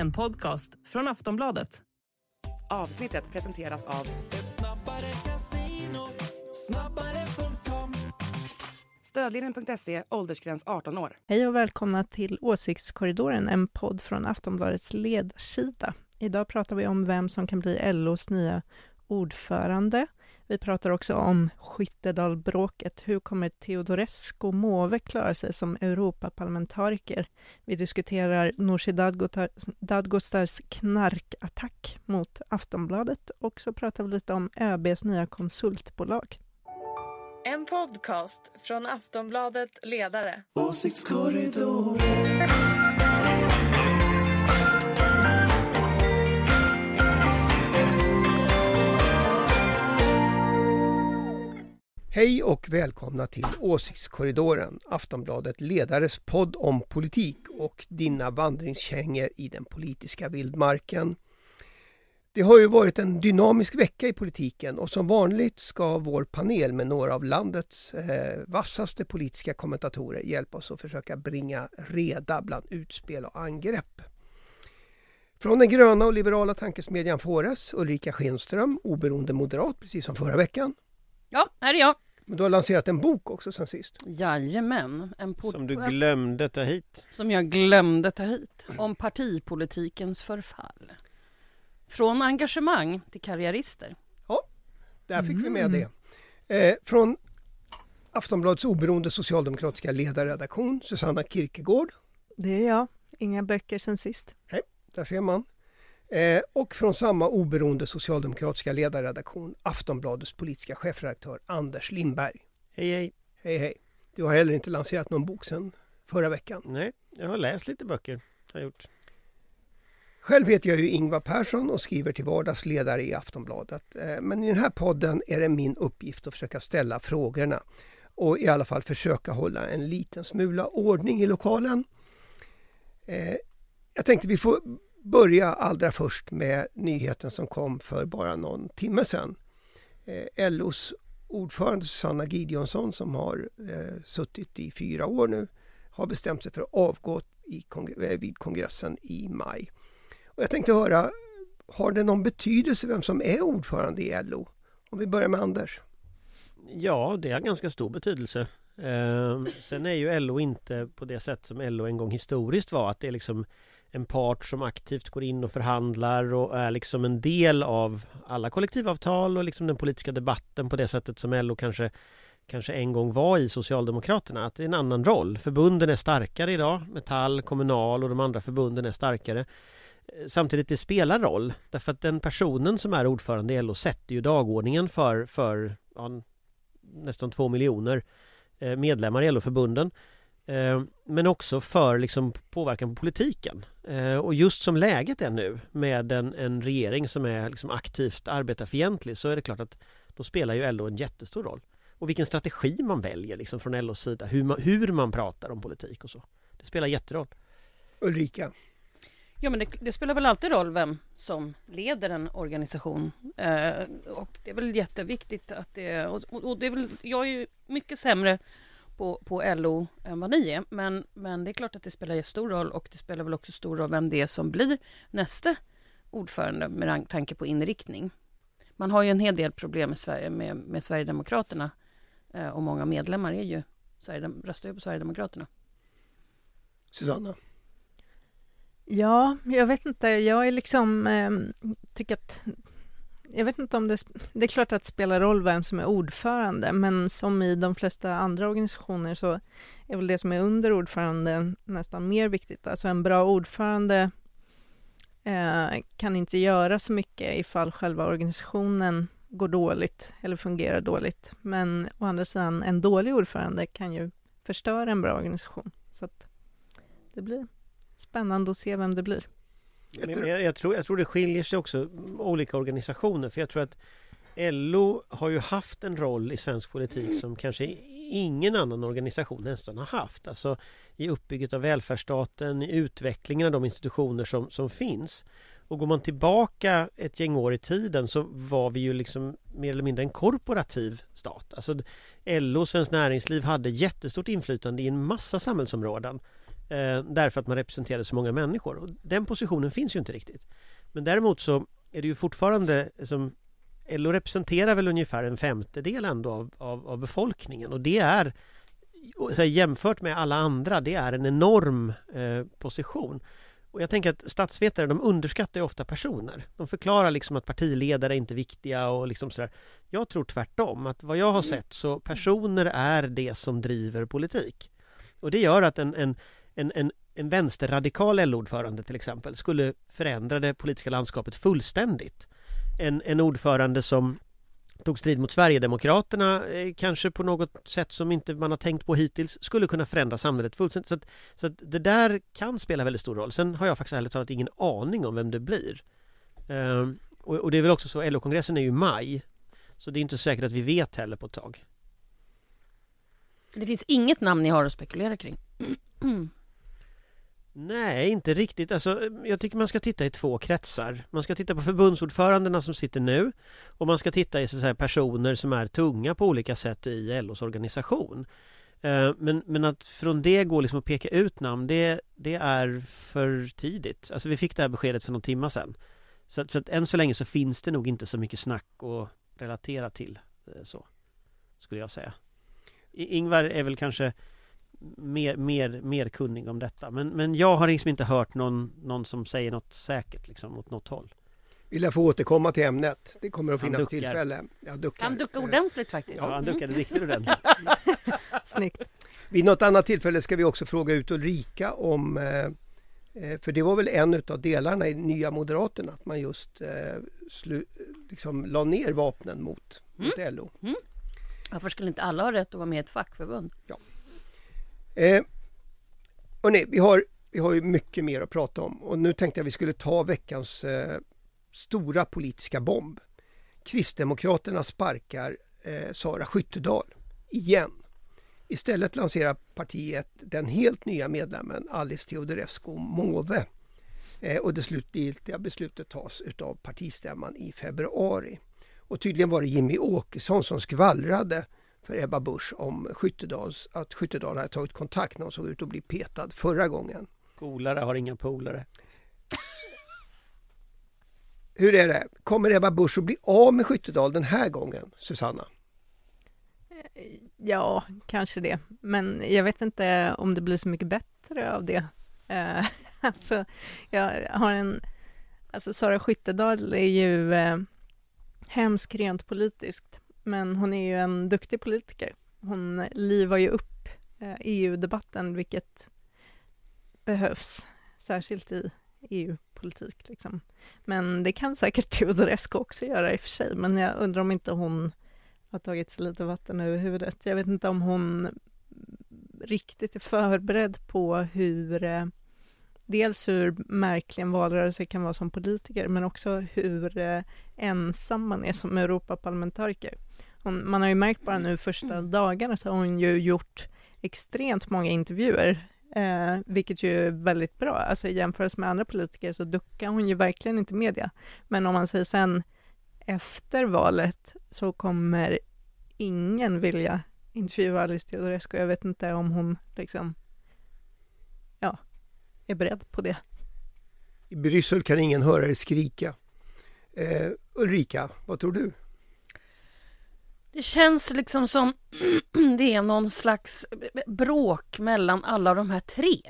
En podcast från Aftonbladet. Avsnittet presenteras av Stödlinjen.se, åldersgräns 18 år. Hej och välkomna till Åsiktskorridoren, en podd från Aftonbladets ledsida. Idag pratar vi om vem som kan bli LOs nya ordförande. Vi pratar också om Skyttedalbråket. Hur kommer Teodorescu Måwe klara sig som Europaparlamentariker? Vi diskuterar Nooshi Dadgostars knarkattack mot Aftonbladet och så pratar vi lite om ÖBs nya konsultbolag. En podcast från Aftonbladet Ledare. Åsiktskorridoren Hej och välkomna till Åsiktskorridoren, Aftonbladet Ledares podd om politik och dina vandringskängor i den politiska vildmarken. Det har ju varit en dynamisk vecka i politiken och som vanligt ska vår panel med några av landets eh, vassaste politiska kommentatorer hjälpa oss att försöka bringa reda bland utspel och angrepp. Från den gröna och liberala tankesmedjan Fores, Ulrika Schenström, oberoende moderat, precis som förra veckan. Ja, här är jag. Men du har lanserat en bok också sen sist. Jajamän. En pod- Som du glömde ta hit. som jag glömde ta hit. Om partipolitikens förfall. Från engagemang till karriärister. Där fick vi med det. Eh, från Aftonbladets oberoende socialdemokratiska ledarredaktion, Susanna Kierkegaard. Det är jag. Inga böcker sen sist. Där ser man. Eh, och från samma oberoende socialdemokratiska ledarredaktion, Aftonbladets politiska chefredaktör Anders Lindberg. Hej hej. Hej hej! Du har heller inte lanserat någon bok sedan förra veckan. Nej, jag har läst lite böcker. Har gjort. Själv heter jag ju Ingvar Persson och skriver till vardags ledare i Aftonbladet. Eh, Men i den här podden är det min uppgift att försöka ställa frågorna och i alla fall försöka hålla en liten smula ordning i lokalen. Eh, Jag tänkte vi får börja allra först med nyheten som kom för bara någon timme sedan. Eh, LOs ordförande Susanna Gideonsson som har eh, suttit i fyra år nu har bestämt sig för att avgå i kong- eh, vid kongressen i maj. Och jag tänkte höra, har det någon betydelse vem som är ordförande i LO? Om vi börjar med Anders. Ja, det har ganska stor betydelse. Eh, sen är ju LO inte på det sätt som LO en gång historiskt var. Att det är liksom en part som aktivt går in och förhandlar och är liksom en del av alla kollektivavtal och liksom den politiska debatten på det sättet som LO kanske kanske en gång var i Socialdemokraterna. Att det är en annan roll. Förbunden är starkare idag. Metall, Kommunal och de andra förbunden är starkare. Samtidigt det spelar roll därför att den personen som är ordförande i LO sätter ju dagordningen för, för ja, nästan två miljoner eh, medlemmar i LO-förbunden. Eh, men också för liksom påverkan på politiken. Eh, Och just som läget är nu med en, en regering som är liksom aktivt arbetarfientlig så är det klart att då spelar ju LO en jättestor roll. Och vilken strategi man väljer liksom från LOs sida, hur man, hur man pratar om politik och så. Det spelar jätteroll. Ulrika. Ja, men det, det spelar väl alltid roll vem som leder en organisation. Eh, och det är väl jätteviktigt att det... Och, och det är väl, jag är ju mycket sämre på, på LO än vad ni är. Men, men det är klart att det spelar stor roll och det spelar väl också stor roll vem det är som blir nästa ordförande med tanke på inriktning. Man har ju en hel del problem i Sverige med, med Sverigedemokraterna eh, och många medlemmar är ju Sverigedem- röstar ju på Sverigedemokraterna. Susanna. Ja, jag vet inte. Jag är liksom, eh, tycker att jag vet inte om det, det är klart att det spelar roll vem som är ordförande, men som i de flesta andra organisationer så är väl det som är under ordföranden nästan mer viktigt. Alltså en bra ordförande eh, kan inte göra så mycket ifall själva organisationen går dåligt eller fungerar dåligt. Men å andra sidan, en dålig ordförande kan ju förstöra en bra organisation. Så att det blir spännande att se vem det blir. Men jag, jag, tror, jag tror det skiljer sig också olika organisationer för jag tror att LO har ju haft en roll i svensk politik som kanske ingen annan organisation nästan har haft. Alltså i uppbygget av välfärdsstaten, i utvecklingen av de institutioner som, som finns. Och går man tillbaka ett gäng år i tiden så var vi ju liksom mer eller mindre en korporativ stat. Alltså LO och Svenskt Näringsliv hade jättestort inflytande i en massa samhällsområden eh, därför att man representerade så många människor. Och den positionen finns ju inte riktigt. Men däremot så är det ju fortfarande som LO representerar väl ungefär en femtedel ändå av, av, av befolkningen och det är så här, jämfört med alla andra, det är en enorm eh, position. Och jag tänker att statsvetare de underskattar ju ofta personer. De förklarar liksom att partiledare är inte viktiga och liksom sådär. Jag tror tvärtom, att vad jag har sett så personer är det som driver politik. Och det gör att en, en, en, en, en vänsterradikal LO-ordförande till exempel skulle förändra det politiska landskapet fullständigt. En, en ordförande som tog strid mot Sverigedemokraterna eh, kanske på något sätt som inte man har tänkt på hittills skulle kunna förändra samhället fullständigt. Så, att, så att det där kan spela väldigt stor roll. Sen har jag faktiskt ärligt talat ingen aning om vem det blir. Ehm, och, och, det är väl också så, LO-kongressen är ju i maj. Så det är inte säkert att vi vet heller på ett tag. Det finns inget namn ni har att spekulera kring? Nej, inte riktigt. Alltså, jag tycker man ska titta i två kretsar. Man ska titta på förbundsordförandena som sitter nu och man ska titta i så här, personer som är tunga på olika sätt i LOs organisation. Eh, men, men att från det gå liksom att peka ut namn, det, det är för tidigt. Alltså vi fick det här beskedet för någon timma sedan. Så, så att än så länge så finns det nog inte så mycket snack att relatera till eh, så. Skulle jag säga. Ingvar är väl kanske mer, mer, mer kunnig om detta. Men, men jag har liksom inte hört någon, någon som säger något säkert liksom, åt något håll. Vill jag få återkomma till ämnet. Det kommer att finnas tillfälle. Jag duckar. Han duckar Eh, ordentligt faktiskt. Ja, han duckade riktigt ordentligt. Snyggt. Vid något annat tillfälle ska vi också fråga ut Ulrika om eh, eh, för det var väl en av delarna i Nya Moderaterna att man just eh, slu, liksom la ner vapnen mot, mot LO. Varför skulle inte alla ha rätt att vara med i ett fackförbund? Eh, hörrni, vi, har, vi har ju mycket mer att prata om och nu tänkte jag vi skulle ta veckans eh, stora politiska bomb. Kristdemokraterna sparkar eh, Sara Skyttedal igen. Istället lanserar partiet den helt nya medlemmen Alice Teodorescu Måwe. Eh, och det slutgiltiga beslutet tas utav partistämman i februari. Och tydligen var det Jimmy Åkesson som skvallrade för Ebba Busch om Skyttedals, att Skyttedal hade tagit kontakt när hon såg ut att bli petad förra gången. Golare har inga polare. Hur är det? Kommer Ebba Busch att bli av med Skyttedal den här gången, Susanna? Ja, kanske det. Men jag vet inte om det blir så mycket bättre av det. Eh, alltså, jag har en... Alltså Sara Skyttedal är ju eh, hemsk rent politiskt, men hon är ju en duktig politiker. Hon livar ju upp eh, e EU-debatten, vilket behövs, särskilt i EU-politik. Liksom. Men det kan säkert Teodorescu också göra i och för sig, men jag undrar om inte hon har tagit sig lite vatten över huvudet. Jag vet inte om hon riktigt är förberedd på hur eh, dels hur märklig en valrörelse kan vara som politiker, men också hur eh, ensam man är som Europaparlamentariker. Hon, man har ju märkt bara nu första dagarna så har hon ju gjort extremt många intervjuer, eh, vilket ju är väldigt bra. Alltså i jämförelse med andra politiker så duckar hon ju verkligen inte media. Men om man säger sen efter valet så kommer ingen vilja intervjua Alice Teodorescu. Jag vet inte om hon liksom, är beredd på det. I Bryssel kan ingen höra dig skrika. Eh, Ulrika, vad tror du? Det känns liksom som det är någon slags bråk mellan alla de här tre.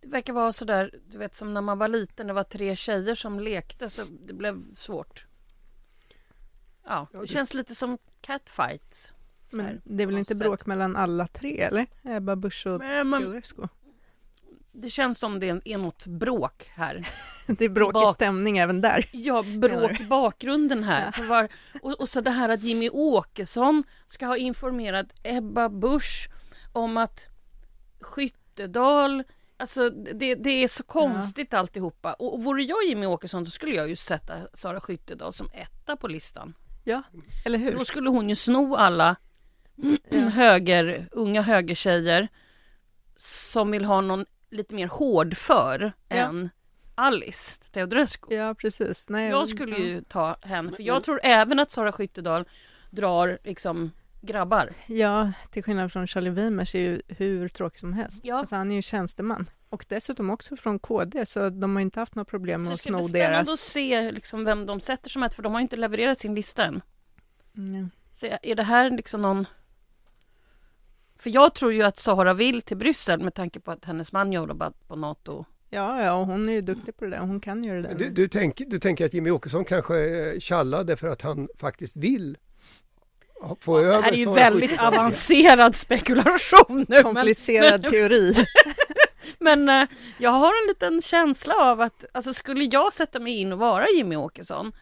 Det verkar vara sådär, du vet som när man var liten, det var tre tjejer som lekte så det blev svårt. Ja, Ja, det det- känns lite som catfights. så Men det är väl inte bråk sätt. mellan alla tre, eller? Ebba Busch och Teodorescu. Det känns som det är något bråk här. Det är bråkig Bak- stämning även där. Ja, bråk i bakgrunden här. Ja. För var, och, och så det här att Jimmy Åkesson ska ha informerat Ebba Busch om att Skyttedal Alltså det, det är så konstigt alltihopa. Och, och vore jag Jimmy Åkesson då skulle jag ju sätta Sara Skyttedal som etta på listan. Ja, eller hur? Då skulle hon ju sno alla Ja. höger, unga högertjejer som vill ha någon lite mer hård för Ja. än Alice Teodorescu. Ja, precis. Nej, Jag skulle ja. ju ta henne, för jag tror även att Sara Skyttedal drar liksom grabbar. Ja, till skillnad från Charlie Weimers är ju hur tråkig som helst. Ja. Alltså han är ju tjänsteman. Och dessutom också från KD, så de har inte haft några problem med det att ska bli sno spännande deras... att se liksom vem de sätter som ett, för de har inte levererat sin lista än. Mm. Så är det här liksom någon... För jag tror ju att Sahara vill till Bryssel med tanke på att hennes man jobbat på NATO. Ja, ja, och hon är ju duktig på det där. Hon kan göra det där. Du, du, tänker, du tänker att Jimmy Åkesson kanske eh, tjallade för att han faktiskt vill få över Det här är ju väldigt Skyttedal. avancerad spekulation nu. Men, Komplicerad teori. men eh, jag har en liten känsla av att alltså, skulle jag sätta mig in och vara Jimmy Åkesson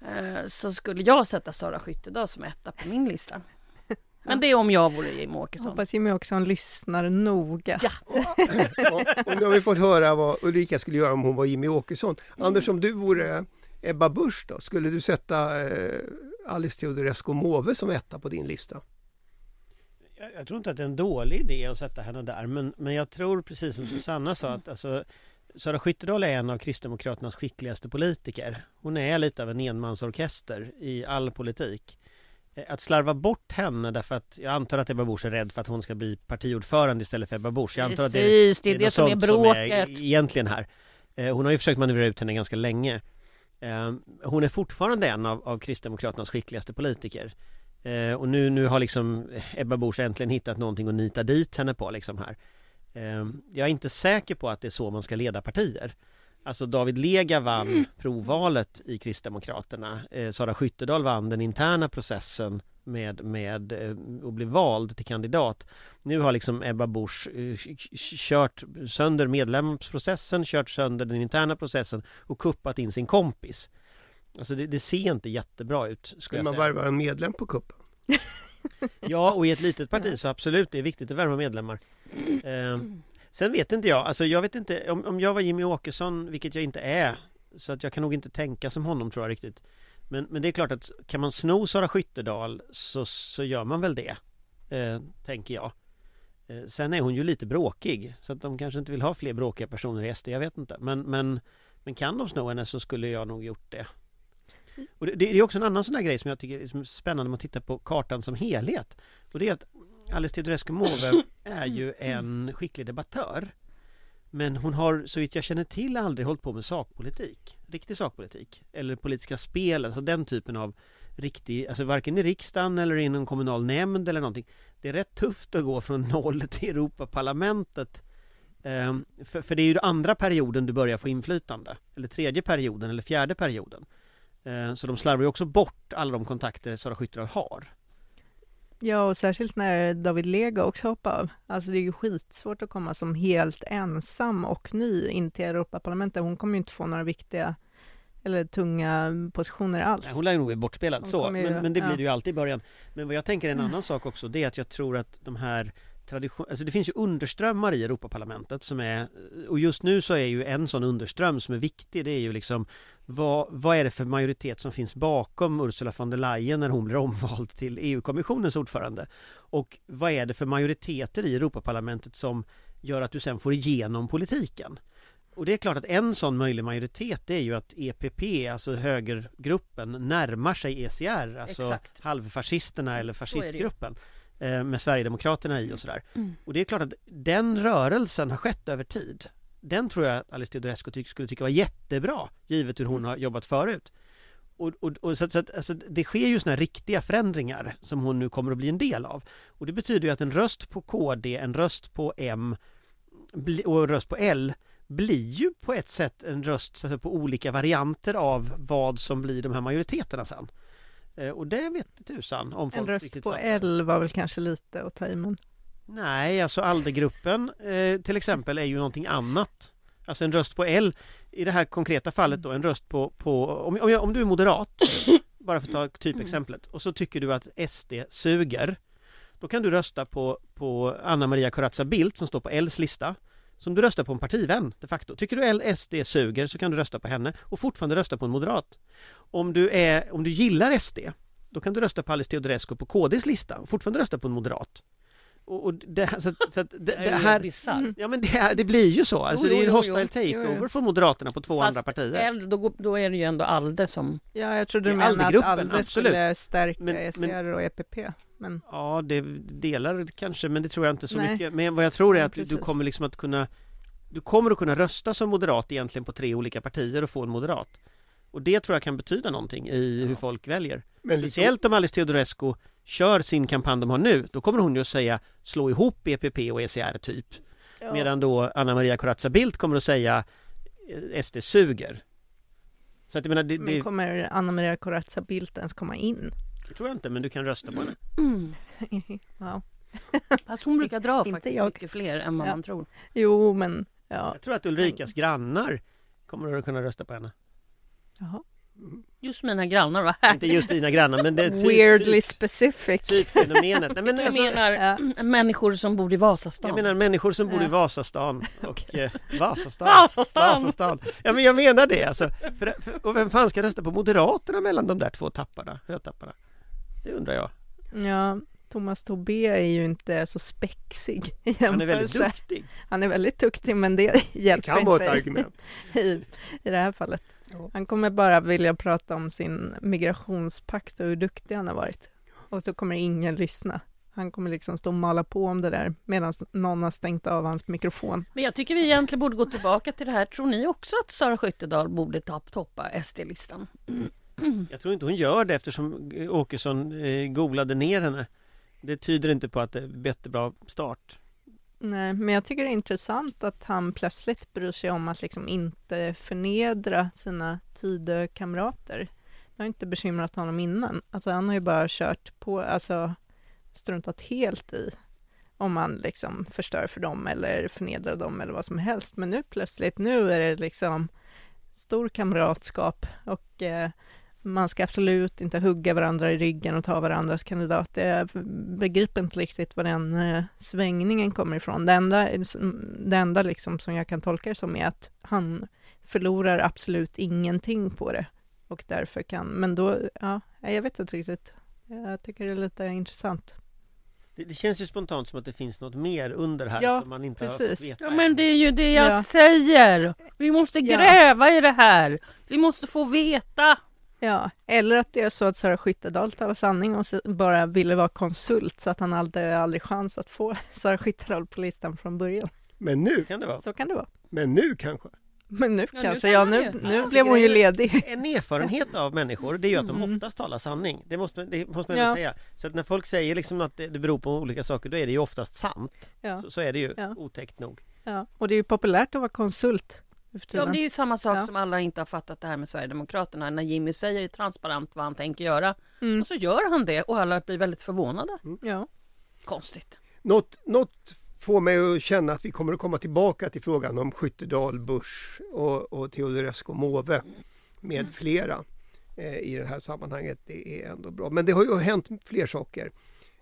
eh, så skulle jag sätta Sara Skyttedal som etta på min lista. Men det är om jag vore Jimmy Jag Åkesson. hoppas Jimmy Åkesson lyssnar noga. Ja. Och nu har vi fått höra vad Ulrika skulle göra om hon var Jimmy Åkesson. Anders, om du vore Ebba Busch då, skulle du sätta eh, Alice Teodorescu Måwe som etta på din lista? Jag, jag tror inte att det är en dålig idé att sätta henne där men, men jag tror precis som Susanna sa att alltså, Sara Skyttedal är en av Kristdemokraternas skickligaste politiker. Hon är lite av en enmansorkester i all politik. Eh, Att slarva bort henne därför att jag antar att Ebba Busch är rädd för att hon ska bli partiordförande istället för Ebba Busch. Jag antar att det, Precis, det är det, något som är bråket. egentligen här. Eh, Hon har ju försökt manövrera ut henne ganska länge. Eh, Hon är fortfarande en av, av Kristdemokraternas skickligaste politiker. Och nu, nu har liksom Ebba Busch äntligen hittat någonting att nita dit henne på liksom här. Jag är inte säker på att det är så man ska leda partier. Alltså David Lega vann provvalet i Kristdemokraterna. Eh, Sara Skyttedal vann den interna processen med, med eh, och blev vald till kandidat. Nu har liksom Ebba Busch eh, kört sönder medlemsprocessen, kört sönder den interna processen och kuppat in sin kompis. Alltså det, det ser inte jättebra ut skulle jag man säga. värva en medlem på kuppen? Ja, och i ett litet parti så absolut, det är viktigt att värva medlemmar. Eh, sen vet inte jag, alltså jag vet inte, om, om jag var Jimmy Åkesson, vilket jag inte är, så att jag kan nog inte tänka som honom tror jag riktigt. Men, men det är klart att kan man sno Sara Skyttedal så, så gör man väl det, eh, tänker jag. Eh, sen är hon ju lite bråkig, så att de kanske inte vill ha fler bråkiga personer i SD, jag vet inte. Men, men, men kan de sno henne så skulle jag nog gjort det. Och det, det är också en annan sån där grej som jag tycker är är spännande om man tittar på kartan som helhet. Och det är att Alice Teodorescu Måwe är ju en skicklig debattör. Men hon har så vitt jag känner till aldrig hållit på med sakpolitik. Riktig sakpolitik. Eller politiska spel, alltså den typen av riktig, alltså varken i riksdagen eller i någon kommunal nämnd eller någonting. Det är rätt tufft att gå från noll till Europaparlamentet. Ehm, för, för det är ju andra perioden du börjar få inflytande. Eller tredje perioden eller fjärde perioden. Ehm, Så de slarvar ju också bort alla de kontakter Sara Skyttedal har. Ja, och särskilt när David Lega också hoppade av. Alltså det är ju skitsvårt att komma som helt ensam och ny in till Europaparlamentet. Hon kommer ju inte få några viktiga eller tunga positioner alls. Nej, hon lär ju nog bli bortspelad Hon så, ju- men, men det blir ja. det ju alltid i början. Men vad jag tänker är en annan sak också, det är att jag tror att de här tradition, alltså det finns ju underströmmar i Europaparlamentet som är, och just nu så är ju en sån underström som är viktig, det är ju liksom vad, vad är det för majoritet som finns bakom Ursula von der Leyen när hon blir omvald till EU-kommissionens ordförande? Och vad är det för majoriteter i Europaparlamentet som gör att du sen får igenom politiken? Och det är klart att en sån möjlig majoritet är ju att EPP, alltså högergruppen, närmar sig ECR, alltså Exakt. halvfascisterna eller fascistgruppen eh, med Sverigedemokraterna i och sådär. Mm. Och det är klart att den rörelsen har skett över tid. Den tror jag Alice Teodorescu ty- skulle tycka var jättebra, givet hur hon har jobbat förut. Och, och, och så, så att, alltså, det sker ju såna här riktiga förändringar som hon nu kommer att bli en del av. Och det betyder ju att en röst på KD, en röst på M och en röst på L blir ju på ett sätt en röst så att säga, på olika varianter av vad som blir de här majoriteterna sen. Eh, Och det vet tusan om En folk röst riktigt på fattar. L var väl kanske lite att ta i, men Nej, alltså Alde-gruppen eh, till exempel är ju någonting annat. Alltså en röst på L, i det här konkreta fallet då, en röst på, på om, om, jag, om du är moderat, bara för att ta typexemplet, och så tycker du att SD suger, då kan du rösta på, på Anna Maria Corazza Bildt som står på Ls lista, som du röstar på en partivän de facto. Tycker du L, SD suger så kan du rösta på henne och fortfarande rösta på en moderat. Om du, är, om du gillar SD, då kan du rösta på Alice Teodorescu på KDs lista och fortfarande rösta på en moderat. Och, och det, så, att- så att det, Det här. Ja men det, det blir ju så, alltså Jo, det är jo, en jo, hostile jo. takeover Jo, jo. från Moderaterna på två Fast andra partier. Äldre, då, då är det ju ändå ALDE som... Ja, jag trodde du menade att ALDE absolut. skulle stärka Men- men- SCR och EPP. Men Ja, det delar kanske, men det tror jag inte så Nej. mycket. Men vad jag tror är Ja, att du, du kommer liksom att kunna Du kommer att kunna rösta som moderat egentligen på tre olika partier och få en moderat. Och det tror jag kan betyda någonting i hur folk väljer. Men Speciellt om Alice Teodorescu kör sin kampanj de har nu, då kommer hon ju att säga slå ihop EPP och ECR typ. Medan då Anna Maria Corazza Bildt kommer att säga eh, SD suger. Så att jag menar, det, det, Men kommer Anna Maria Corazza Bildt ens komma in? det tror jag inte, men du kan rösta på henne. ja. Fast hon brukar dra faktiskt jag. mycket fler än vad Ja. man tror. Jo, men ja. Jag tror att Ulrikas grannar kommer att kunna rösta på henne. Jaha. Just mina grannar här. Inte just dina grannar, men det är typ, Weirdly typ, specific. typ fenomenet. Nej, men Jag alltså, menar Ja. människor som bor i Vasastan. jag menar människor som bor i. Vasastan och eh, Vasastan. Vasastan! Vasastan. Ja men jag menar det alltså. För, för, och vem fan ska rösta på Moderaterna mellan de där två tapparna, hötapparna? Det undrar jag. Ja, Thomas Tobé är ju inte så spexig i Han är väldigt jämförelse. duktig. Han är väldigt duktig, men det det hjälper kan vara ett inte argument. i, i det här fallet. Han kommer bara vilja prata om sin migrationspakt och hur duktig han har varit. Och så kommer ingen lyssna. Han kommer liksom stå och mala på om det där medan någon har stängt av hans mikrofon. Men jag tycker vi egentligen borde gå tillbaka till det här. Tror ni också att Sara Skyttedal borde topp- toppa SD-listan? Jag tror inte hon gör det eftersom Åkesson eh, googlade ner henne. Det tyder inte på att det är jättebra start. Nej, men jag tycker det är intressant att han plötsligt bryr sig om att liksom inte förnedra sina Tidökamrater. Det har inte bekymrat honom innan. Alltså han har ju bara kört på, alltså struntat helt i om man liksom förstör för dem eller förnedrar dem eller vad som helst. Men nu plötsligt, nu är det liksom stor kamratskap och eh, man ska absolut inte hugga varandra i ryggen och ta varandras kandidater. Jag begriper inte riktigt var den eh, svängningen kommer ifrån. Det enda, det enda liksom som jag kan tolka det som är att han förlorar absolut ingenting på det och därför kan, men då, ja, jag vet inte riktigt. Jag tycker det är lite intressant. Det, det känns ju spontant som att det finns något mer under här Ja, som man inte har precis. fått veta. Ja men det är ju det jag Ja. säger! Vi måste Ja. gräva i det här! Vi måste få veta! Ja, eller att det är så att Sara Skyttedal talar sanning och bara ville vara konsult så att han hade aldrig chans att få Sara Skyttedal på listan från början. Men nu, kan det vara. Så kan det vara. men nu kanske. Men nu Ja, nu kanske, kan ja nu, nu Alltså, blev hon ju ledig. En erfarenhet av människor det är ju att de Mm. oftast talar sanning. Det måste, det måste man Ja. säga. Så att när folk säger liksom att det, beror på olika saker då är det ju oftast sant. Ja, Så, så är det ju Ja. otäckt nog. ja. Och det är ju populärt att vara konsult nu Ja, det är ju samma sak Ja. som alla inte har fattat det här med Sverigedemokraterna. När Jimmy säger transparent vad han tänker göra Mm. och så gör han det och alla blir väldigt förvånade. Ja. Konstigt. Något, något får mig att känna att vi kommer att komma tillbaka till frågan om Skyttedal, Busch och, och Teodorescu Måwe med flera eh, i det här sammanhanget. Det är ändå bra. Men det har ju hänt fler saker.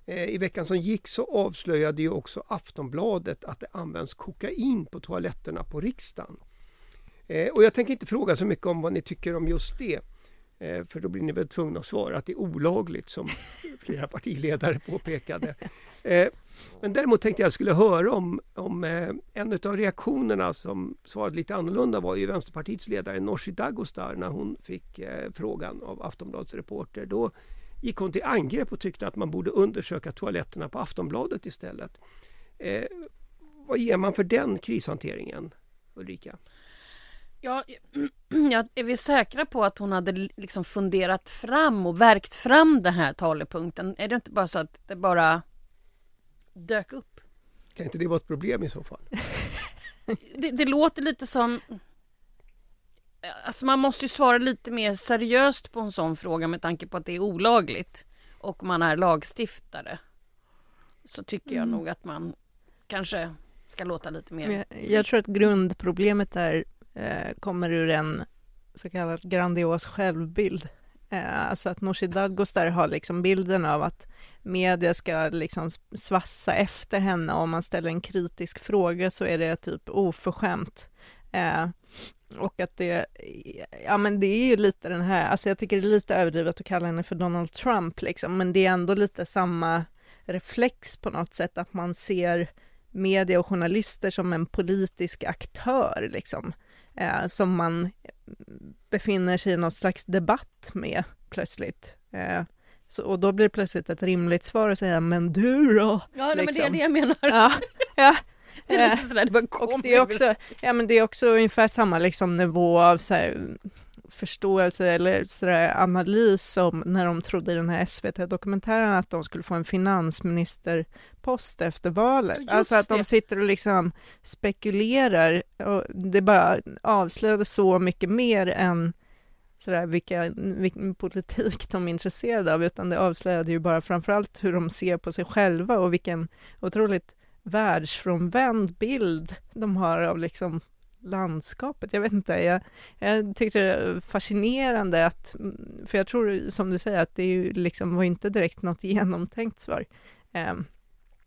Eh, I veckan som gick så avslöjade ju också Aftonbladet att det används kokain på toaletterna på riksdagen. Eh, och jag tänker inte fråga så mycket om vad ni tycker om just det. Eh, för då blir ni väl tvungna att svara att det är olagligt som flera partiledare påpekade. Eh, men däremot tänkte jag skulle höra om, om en av reaktionerna som svarade lite annorlunda var ju Vänsterpartiets ledare Nooshi Dadgostar när hon fick frågan av Aftonbladets reporter. Då gick hon till angrepp och tyckte att man borde undersöka toaletterna på Aftonbladet istället. Vad ger man för den krishanteringen, Ulrika? Ja, ja, är vi säkra på att hon hade liksom funderat fram och verkt fram den här talepunkten? Är det inte bara så att det bara dök upp? Kan inte det vara ett problem i så fall? Det, det låter lite som... Alltså man måste ju svara lite mer seriöst på en sån fråga med tanke på att det är olagligt och man är lagstiftare. Så tycker jag Mm. nog att man kanske ska låta lite mer... Jag, jag tror att grundproblemet där eh, Eh, kommer ur en så kallad grandios självbild. Eh, alltså att Nooshi Dadgostar har liksom bilden av att media ska liksom svassa efter henne och om man ställer en kritisk fråga så är det typ oförskämt. Eh, och att det, ja men det är ju lite den här, alltså jag tycker det är lite överdrivet att kalla henne för Donald Trump liksom, men det är ändå lite samma reflex på något sätt, att man ser media och journalister som en politisk aktör, liksom, eh, som man befinner sig i någon slags debatt med plötsligt. Eh, så, och då blir det plötsligt ett rimligt svar att säga, men du då? Ja, nej, men det är Liksom. det jag menar. Ja, ja. Det är Eh, lite sådär, det bara och kommer. det är också, ja men det är också ungefär samma liksom nivå av så här, förståelse eller sådär analys som när de trodde i den här SVT-dokumentären att de skulle få en finansministerpost efter valet. Just alltså att de det. sitter och liksom spekulerar och det bara avslöjade så mycket mer än sådär vilka, vilken politik de är intresserade av, utan det avslöjade ju bara framförallt hur de ser på sig själva och vilken otroligt världsfrånvänd bild de har av liksom landskapet. Jag vet inte, jag, jag tyckte det var fascinerande att, för jag tror som du säger att det är ju liksom var inte direkt något genomtänkt svar. Det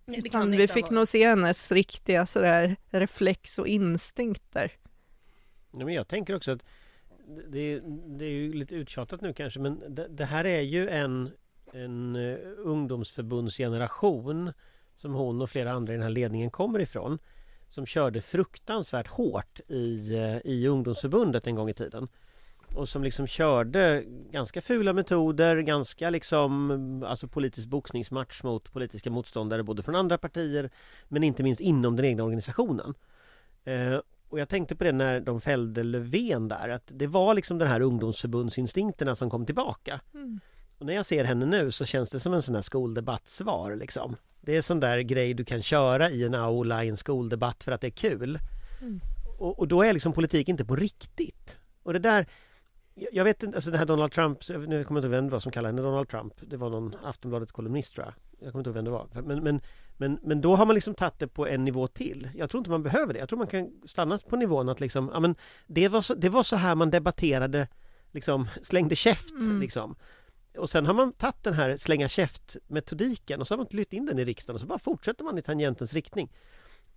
utan vi fick nog se hennes riktiga sådär reflex och instinkter. Ja, men jag tänker också att det är, det är ju lite uttjatat nu kanske men det, det här är ju en, en eh, ungdomsförbundsgeneration som hon och flera andra i den här ledningen kommer ifrån som körde fruktansvärt hårt i, eh, i ungdomsförbundet en gång i tiden och som liksom körde ganska fula metoder, ganska liksom mm, alltså politisk boxningsmatch mot politiska motståndare både från andra partier men inte minst inom den egna organisationen. Eh, och jag tänkte på det när de fällde Löfven där, att det var liksom den här ungdomsförbundsinstinkterna som kom tillbaka. Mm. Och när jag ser henne nu så känns det som en sån här skoldebattsvar liksom. Det är sån där grej du kan köra i en aula i en skoldebatt för att det är kul. Mm. Och, och då är liksom politik inte på riktigt. Och det där jag vet inte, alltså det här Donald Trump, nu kommer jag inte ihåg vem det var som kallade henne Donald Trump Det var någon Aftonbladet kolumnist tror jag Jag kommer inte ihåg vem det var men, men, men, men då har man liksom tagit det på en nivå till Jag tror inte man behöver det Jag tror man kan stanna på nivån att liksom, ja men det var så, det var så här man debatterade liksom, slängde käft Mm. liksom och sen har man tagit den här slänga käft metodiken och så har man lyft in den i riksdagen och så bara fortsätter man i tangentens riktning.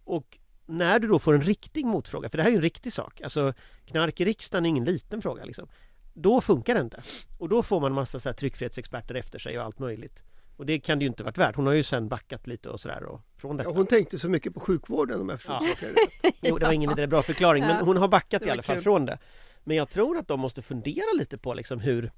Och när du då får en riktig motfråga, för det här är ju en riktig sak, alltså knark i riksdagen är ingen liten fråga liksom. Då funkar det inte. Och då får man massa så här tryckfrihetsexperter efter sig och allt möjligt. Och det kan det ju inte varit värt. Hon har ju sen backat lite och sådär och från detta. Ja, hon tänkte så mycket på sjukvården om jag förstår Ja. rätt. Jo, det var ingen idé, bra förklaring, men hon har backat Det i alla fall kul. från det. Men jag tror att de måste fundera lite på liksom hur,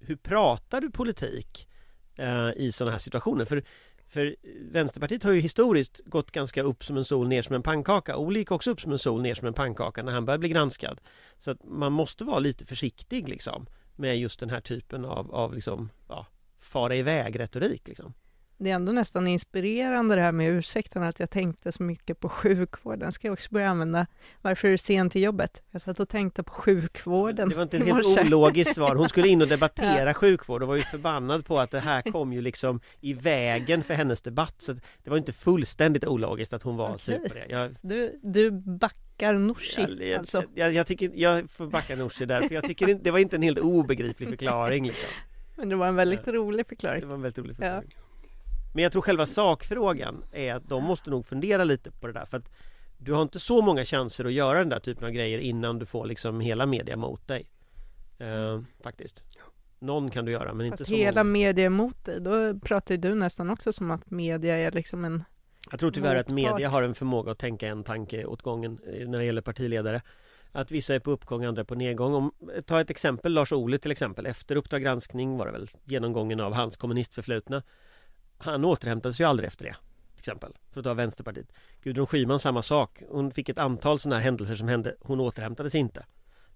hur pratar du politik eh, i sådana här situationer? För, för Vänsterpartiet har ju historiskt gått ganska upp som en sol, ner som en pannkaka. Olle gick också upp som en sol, ner som en pannkaka när han började bli granskad. Så att man måste vara lite försiktig liksom med just den här typen av, av liksom, ja, fara iväg retorik liksom. Det är ändå nästan inspirerande det här med ursäkten att jag tänkte så mycket på sjukvården. Ska jag också börja använda, varför är du sen till jobbet? Jag satt och tänkte på sjukvården Det var inte ett helt ologiskt svar. Hon skulle in och debattera sjukvård och var ju förbannad på att det här kom ju liksom i vägen för hennes debatt. Så det var inte fullständigt ologiskt att hon var Okej. sur på det. Jag, Du, du backar Nooshi jag, alltså. jag, jag, tycker, jag får backa Nooshi där, för jag tycker inte, det var inte en helt obegriplig förklaring. Liksom. Men det var en väldigt rolig förklaring. Det var en väldigt rolig förklaring. Men jag tror själva sakfrågan är att de måste nog fundera lite på det där. För att du har inte så många chanser att göra den där typen av grejer innan du får liksom hela media mot dig. Eh, faktiskt. Någon kan du göra men inte Fast så hela många. media är emot dig, då pratar du nästan också som att media är liksom en... Jag tror tyvärr att media har en förmåga att tänka en tanke åt gången eh, när det gäller partiledare. Att vissa är på uppgång, andra på nedgång. Om, ta ett exempel, Lars Ohly till exempel. Efter Uppdrag granskning var det väl genomgången av hans kommunistförflutna. Han återhämtade sig ju aldrig efter det. Till exempel, för att ta Vänsterpartiet. Gudrun Schyman samma sak. Hon fick ett antal sådana här händelser som hände. Hon återhämtade sig inte.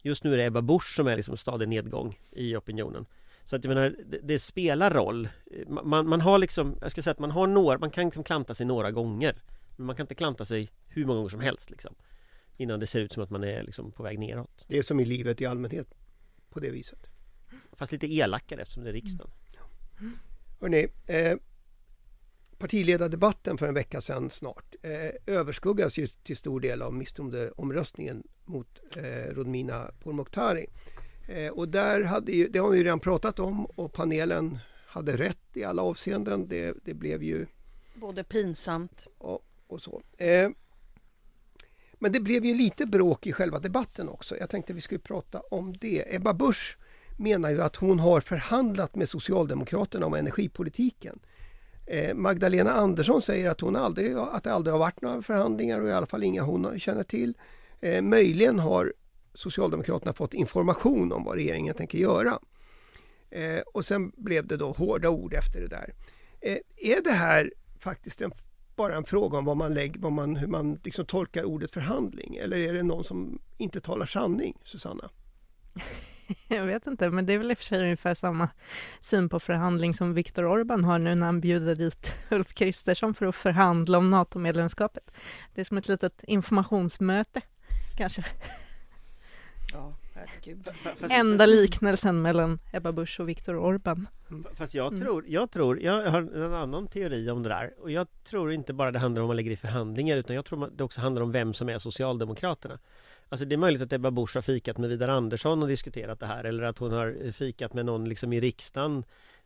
Just nu är det Ebba Busch som är liksom stadig nedgång i opinionen. Så att jag menar, det, det spelar roll. Man, man har liksom, jag ska säga att man har några, man kan liksom klanta sig några gånger. Men man kan inte klanta sig hur många gånger som helst liksom. Innan det ser ut som att man är liksom på väg neråt. Det är som i livet i allmänhet på det viset. Fast lite elakare eftersom det är riksdagen. Hörrni, eh, partiledardebatten för en vecka sedan snart eh, överskuggas ju till stor del av misstroendeomröstningen mot eh, Rodmina Pourmokhtari. Eh, och där hade ju, det har vi ju redan pratat om och panelen hade rätt i alla avseenden. Det, det blev ju Både pinsamt. och, och så. Eh, men det blev ju lite bråk i själva debatten också. Jag tänkte vi skulle prata om det. Ebba Busch menar ju att hon har förhandlat med Socialdemokraterna om energipolitiken. Eh, Magdalena Andersson säger att, hon aldrig, att det aldrig har varit några förhandlingar och i alla fall inga hon känner till. Eh, möjligen har Socialdemokraterna fått information om vad regeringen tänker göra. Eh, och sen blev det då hårda ord efter det där. Är det här faktiskt en, bara en fråga om vad man lägger, vad man, hur man liksom tolkar ordet förhandling? Eller är det någon som inte talar sanning, Susanna? Jag vet inte, men det är väl i och för sig ungefär samma syn på förhandling som Viktor Orban har nu när han bjuder dit Ulf Kristersson för att förhandla om NATO-medlemskapet. Det är som ett litet informationsmöte, kanske. Ja, herregud. Enda liknelsen mellan Ebba Busch och Viktor Orban. Fast jag Mm. tror, jag tror, jag har en annan teori om det där och jag tror inte bara det handlar om att man lägger i förhandlingar utan jag tror det också handlar om vem som är Socialdemokraterna. Alltså det är möjligt att Ebba Busch har fikat med Vidar Andersson och diskuterat det här eller att hon har eh, fikat med någon liksom i riksdagen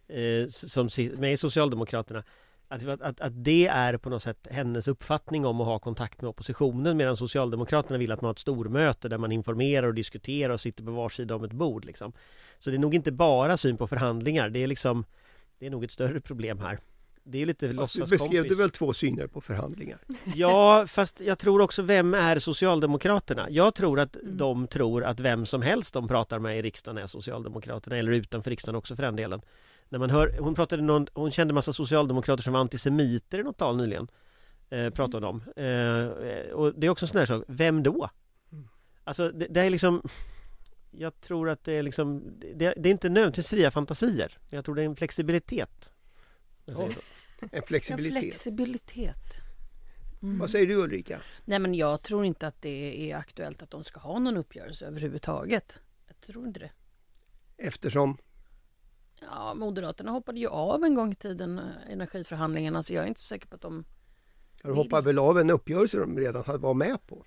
eh, som med i Socialdemokraterna. Att, att, att det är på något sätt hennes uppfattning om att ha kontakt med oppositionen medan Socialdemokraterna vill att man har ett stormöte där man informerar och diskuterar och sitter på var sida om ett bord liksom. Så det är nog inte bara syn på förhandlingar, det är liksom Det är nog ett större problem här det är lite Fast du låtsaskompis beskrev du väl två syner på förhandlingar? Ja, fast jag tror också, vem är Socialdemokraterna? Jag tror att Mm. de tror att vem som helst de pratar med i riksdagen är Socialdemokraterna, eller utanför riksdagen också för den delen. När man hör, hon pratade någon, hon kände massa socialdemokrater som var antisemiter i något tal nyligen. Eh, pratade om. Eh, och det är också en sån här sak, vem då? Alltså det, det är liksom Jag tror att det är liksom Det, det är inte nödvändigtvis fria fantasier Jag tror det är en flexibilitet Jag säger så. En En flexibilitet. flexibilitet. Mm. Vad säger du Ulrika? Nej men jag tror inte att det är aktuellt att de ska ha någon uppgörelse överhuvudtaget. Jag tror inte det. Eftersom Ja, Moderaterna hoppade ju av en gång i tiden, eh, energiförhandlingarna, så jag är inte så säker på att de... de hoppade väl av en uppgörelse de redan hade var med på.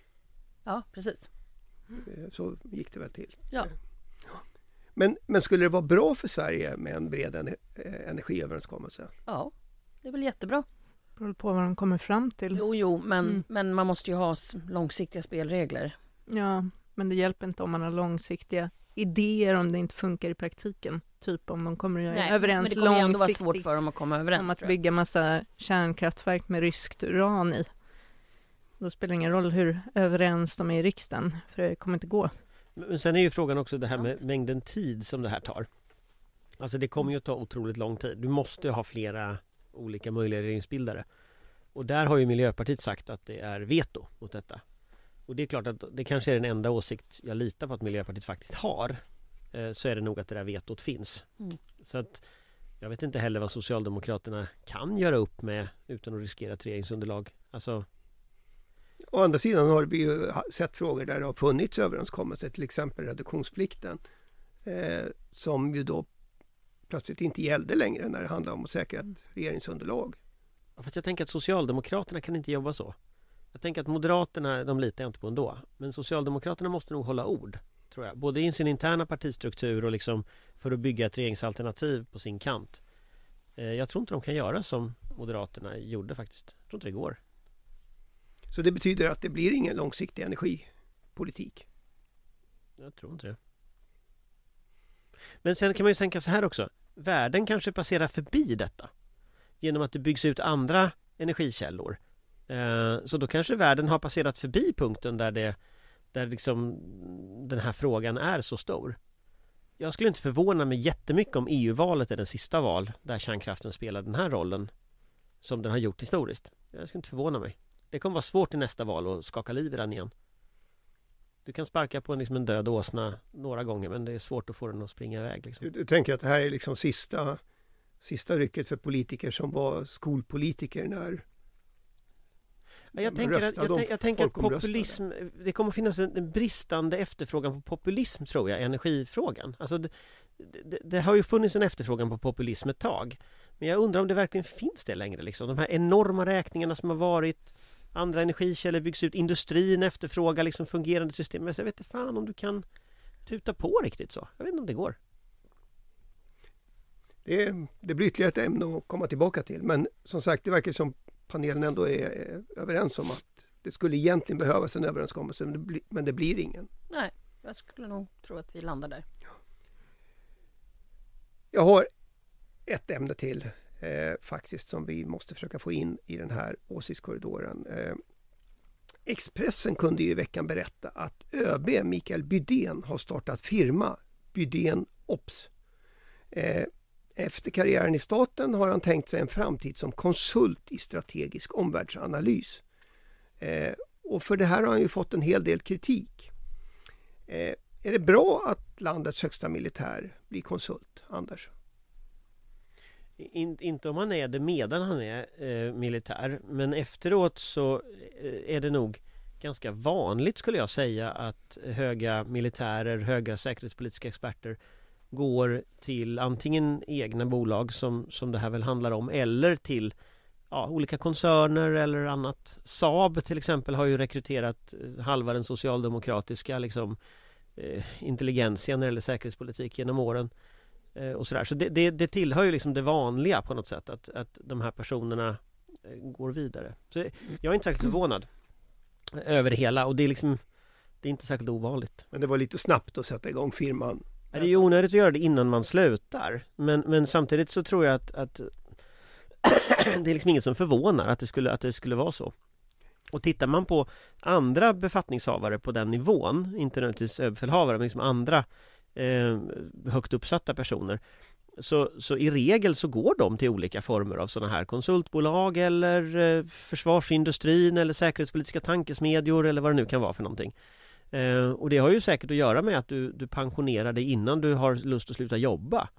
Ja, precis. Eh, Så gick det väl till. Ja. Men, men skulle det vara bra för Sverige med en bred ener- eh, energiöverenskommelse? Ja, det är väl jättebra. Beror på vad de kommer fram till. Jo, jo, men, Mm. men man måste ju ha långsiktiga spelregler. Ja, men det hjälper inte om man har långsiktiga idéer om det inte funkar i praktiken. Typ om de kommer att göra Nej, överens men det kommer ändå vara långsiktigt svårt för dem att komma överens. om att bygga massa kärnkraftverk med ryskt uran i. Då spelar det ingen roll hur överens de är i riksdagen, för det kommer inte gå. Men sen är ju frågan också det här med Sant. mängden tid som det här tar. Alltså det kommer ju att ta otroligt lång tid. Du måste ju ha flera olika möjliga regeringsbildare. Och där har ju Miljöpartiet sagt att det är veto mot detta. Och det är klart att det kanske är den enda åsikt jag litar på att Miljöpartiet faktiskt har. Eh, Så är det nog att det där vetot finns. Mm. Så att jag vet inte heller vad Socialdemokraterna kan göra upp med utan att riskera ett regeringsunderlag. Alltså Å andra sidan har vi ju sett frågor där det har funnits överenskommelser, till exempel reduktionsplikten, eh, som ju då plötsligt inte gällde längre när det handlar om att säkra ett regeringsunderlag. Ja, Fast jag tänker att Socialdemokraterna kan inte jobba så. Jag tänker att Moderaterna, de litar jag inte på ändå. Men Socialdemokraterna måste nog hålla ord. Tror jag. Både i sin interna partistruktur och liksom för att bygga ett regeringsalternativ på sin kant. Eh, Jag tror inte de kan göra som Moderaterna gjorde faktiskt. Jag tror inte det går. Så det betyder att det blir ingen långsiktig energipolitik. Jag tror inte det. Men sen kan man ju tänka så här också. Världen kanske passerar förbi detta. Genom att det byggs ut andra energikällor. Eh, så då kanske världen har passerat förbi punkten där det Där liksom den här frågan är så stor. Jag skulle inte förvåna mig jättemycket om EU-valet är den sista val där kärnkraften spelar den här rollen som den har gjort historiskt. Jag skulle inte förvåna mig. Det kommer vara svårt i nästa val att skaka liv i den igen. Du kan sparka på en, liksom en död åsna några gånger men det är svårt att få den att springa iväg. Liksom. Du, du tänker att det här är liksom sista, sista rycket för politiker som var skolpolitiker när Ja, Jag tänker, att, jag, jag tänker att populism, det kommer finnas en, en bristande efterfrågan på populism tror jag, energifrågan. Alltså det, det, det har ju funnits en efterfrågan på populism ett tag. Men jag undrar om det verkligen finns det längre liksom. De här enorma räkningarna som har varit, andra energikällor byggs ut, industrin efterfrågar liksom fungerande system. Men jag vet inte fan om du kan tuta på riktigt så. Jag vet inte om det går. det, det blir ytterligare ett ämne att komma tillbaka till. Men som sagt, det verkar som panelen ändå är överens om att det skulle egentligen behövas en överenskommelse men det, blir, men det blir ingen. Nej, jag skulle nog tro att vi landar där. Jag har ett ämne till eh, faktiskt som vi måste försöka få in i den här åsiktskorridoren. Eh, Expressen kunde ju i veckan berätta att ÖB Mikael Bydén har startat firma Bydén Ops. Eh, efter karriären i staten har han tänkt sig en framtid som konsult i strategisk omvärldsanalys. Eh, och för det här har han ju fått en hel del kritik. Eh, är det bra att landets högsta militär blir konsult, Anders? In, inte om han är det medan han är eh, militär men efteråt så eh, är det nog ganska vanligt skulle jag säga att höga militärer, höga säkerhetspolitiska experter går till antingen egna bolag som, som det här väl handlar om eller till ja, olika koncerner eller annat. Saab till exempel har ju rekryterat eh, halva den socialdemokratiska liksom, eh, intelligensen när det gäller säkerhetspolitik genom åren. Eh, och sådär. Så det, det, det, tillhör ju liksom det vanliga på något sätt att, att de här personerna eh, går vidare. Så jag är inte särskilt förvånad över det hela och det är liksom Det är inte särskilt ovanligt. Men det var lite snabbt att sätta igång firman. Det är ju onödigt att göra det innan man slutar. Men, men samtidigt så tror jag att, att det är liksom inget som förvånar att det, skulle, att det skulle vara så. Och tittar man på andra befattningshavare på den nivån, inte nödvändigtvis överbefälhavare, men liksom andra eh, högt uppsatta personer så, så i regel så går de till olika former av sådana här konsultbolag eller eh, försvarsindustrin eller säkerhetspolitiska tankesmedjor eller vad det nu kan vara för någonting. Eh, och det har ju säkert att göra med att du, du pensionerar dig innan du har lust att sluta jobba.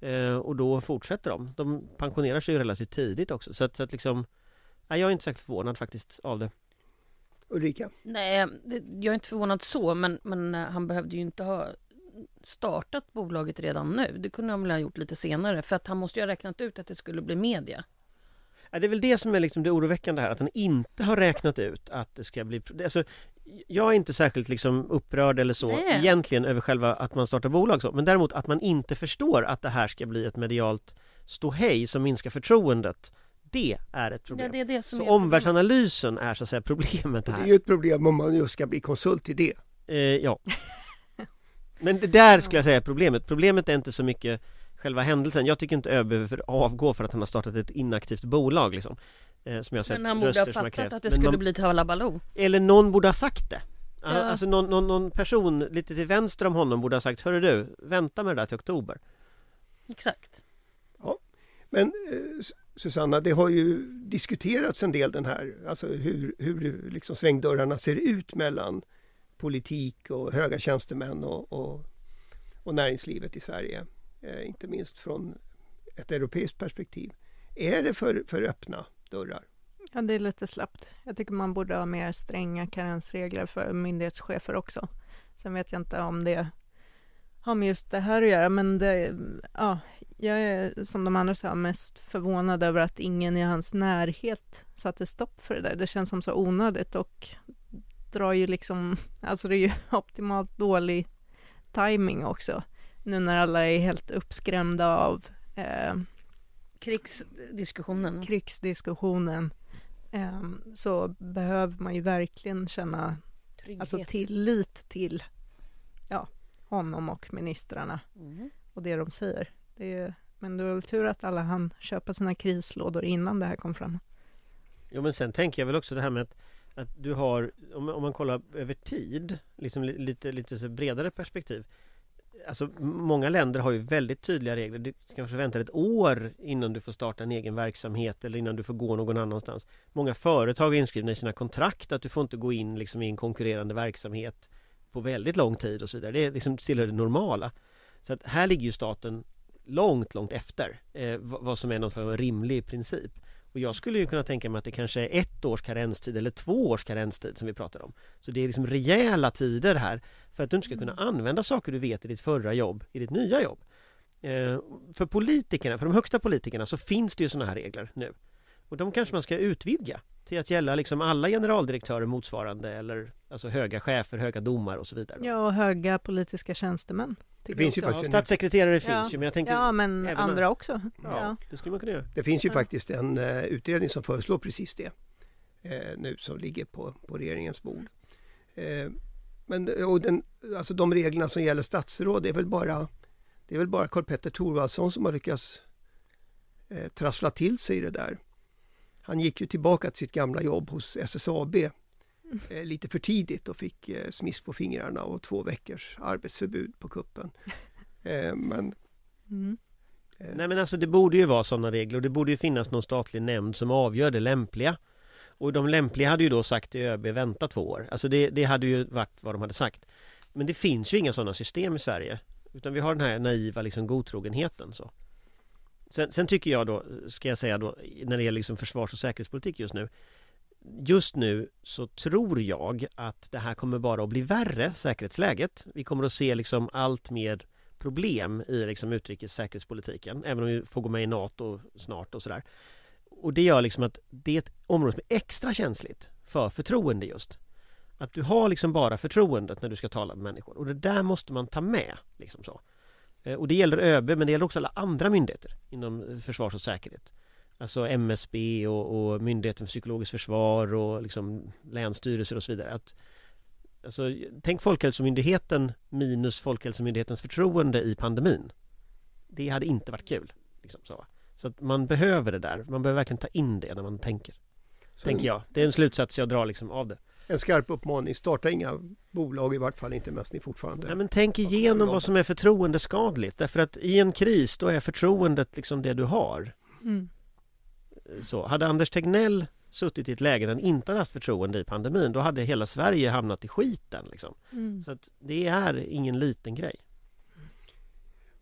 Eh, och då fortsätter de. De pensionerar sig ju relativt tidigt också så att, så att liksom nej, Jag är inte särskilt förvånad faktiskt av det. Ulrika? Nej, jag är inte förvånad så men, men eh, han behövde ju inte ha startat bolaget redan nu. Det kunde han väl ha gjort lite senare för att han måste ju ha räknat ut att det skulle bli media. Ja, det är väl det som är liksom det oroväckande här, att han inte har räknat ut att det ska bli... Alltså, jag är inte särskilt liksom upprörd eller så Nej. egentligen över själva att man startar bolag så, men däremot att man inte förstår att det här ska bli ett medialt ståhej som minskar förtroendet det är ett problem. Ja, det är det så är omvärldsanalysen är så att säga problemet här. Det är ju ett problem om man just ska bli konsult i det. Eh, ja. Men det där skulle jag säga är problemet. Problemet är inte så mycket själva händelsen. Jag tycker inte ÖB behöver avgå för att han har startat ett inaktivt bolag liksom. Eh, som jag sett Men han borde ha fattat att det skulle man, bli Talabaloo. Eller någon borde ha sagt det. Ja. Alltså någon, någon, någon, person lite till vänster om honom borde ha sagt Hörru du, vänta med det där till oktober. Exakt. Ja, men eh, Susanna, det har ju diskuterats en del den här, alltså hur, hur liksom svängdörrarna ser ut mellan politik och höga tjänstemän och, och, och näringslivet i Sverige. Eh, inte minst från ett europeiskt perspektiv. Är det för, för öppna dörrar? Ja, det är lite slappt. Jag tycker man borde ha mer stränga karensregler för myndighetschefer också. Sen vet jag inte om det har med just det här att göra, men det, ja, jag är som de andra sa mest förvånad över att ingen i hans närhet satte stopp för det där. Det känns som så onödigt och drar ju liksom, alltså det är ju optimalt dålig timing också. Nu när alla är helt uppskrämda av eh, krigsdiskussionen. krigsdiskussionen eh, så behöver man ju verkligen känna alltså tillit till ja, honom och ministrarna mm. och det de säger. Det är, men det var väl tur att alla hann köpa sina krislådor innan det här kom fram. Jo men sen tänker jag väl också det här med att att du har, om, om man kollar över tid, liksom lite, lite så bredare perspektiv Alltså många länder har ju väldigt tydliga regler. Du kanske väntar ett år innan du får starta en egen verksamhet eller innan du får gå någon annanstans. Många företag är inskrivna i sina kontrakt att du får inte gå in liksom i en konkurrerande verksamhet på väldigt lång tid och så vidare. Det är liksom tillhör det normala. Så att här ligger ju staten långt, långt efter eh, vad som är någon slags rimlig princip. Och jag skulle ju kunna tänka mig att det kanske är ett års karenstid eller två års karenstid som vi pratar om. Så det är liksom rejäla tider här för att du inte ska kunna mm. använda saker du vet i ditt förra jobb i ditt nya jobb. Eh, för politikerna, för de högsta politikerna så finns det ju sådana här regler nu. Och de kanske man ska utvidga till att gälla liksom alla generaldirektörer motsvarande eller alltså höga chefer, höga domar och så vidare. Ja, och höga politiska tjänstemän. Det finns ju ja, statssekreterare finns ja. ju men jag tänker Ja men andra en... också. Ja, ja, det skulle man kunna göra. Det finns ju faktiskt en uh, utredning som föreslår precis det. Uh, nu som ligger på, på regeringens bord. Uh, men och den, alltså de reglerna som gäller statsråd det är väl bara Det är väl bara Karl Petter Thorwaldsson som har lyckats trassla till sig det där. Han gick ju tillbaka till sitt gamla jobb hos SSAB eh, lite för tidigt och fick eh, smiss på fingrarna och två veckors arbetsförbud på kuppen. Eh, men Mm. eh, Nej men alltså det borde ju vara sådana regler och det borde ju finnas någon statlig nämnd som avgör det lämpliga. Och de lämpliga hade ju då sagt till ÖB vänta två år. Alltså det, det hade ju varit vad de hade sagt. Men det finns ju inga sådana system i Sverige. Utan vi har den här naiva liksom godtrogenheten så. Sen, sen tycker jag då, ska jag säga då, när det gäller liksom försvars och säkerhetspolitik just nu. Just nu så tror jag att det här kommer bara att bli värre, säkerhetsläget. Vi kommer att se liksom allt mer problem i liksom utrikes säkerhetspolitiken, även om vi får gå med i NATO snart och sådär. Och det gör liksom att det är ett område som är extra känsligt för förtroende just. Att du har liksom bara förtroendet när du ska tala med människor och det där måste man ta med. Liksom så. Eh, Och det gäller ÖB men det gäller också alla andra myndigheter inom eh, försvars och säkerhet. Alltså MSB och, och Myndigheten för psykologiskt försvar och liksom länsstyrelser och så vidare. Att, alltså, tänk Folkhälsomyndigheten minus Folkhälsomyndighetens förtroende i pandemin. Det hade inte varit kul. Liksom så. så att man behöver det där. Man behöver verkligen ta in det när man tänker. så Tänker jag. Det är en slutsats jag drar liksom av det. En skarp uppmaning, starta inga bolag i vart fall inte medan ni fortfarande Nej, men tänk igenom vad som är förtroendeskadligt. Därför att i en kris då är förtroendet liksom det du har. Mm. Så, hade Anders Tegnell suttit i ett läge där han inte hade haft förtroende i pandemin då hade hela Sverige hamnat i skiten. Liksom. Mm. Så att det är ingen liten grej.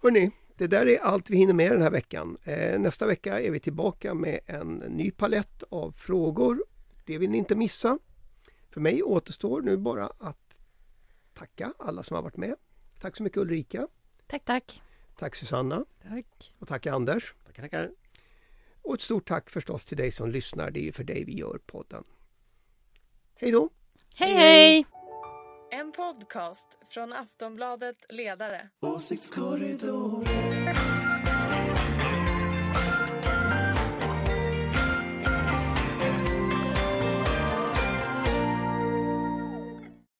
Hörrni, det där är allt vi hinner med den här veckan. Eh, nästa vecka är vi tillbaka med en ny palett av frågor. Det vill ni inte missa. För mig återstår nu bara att tacka alla som har varit med. Tack så mycket Ulrika. Tack, tack. Tack Susanna. Tack. Och tack Anders. Tackar, tackar. Och ett stort tack förstås till dig som lyssnar. Det är ju för dig vi gör podden. Hej då! Hej, hej! En podcast från Aftonbladet Ledare.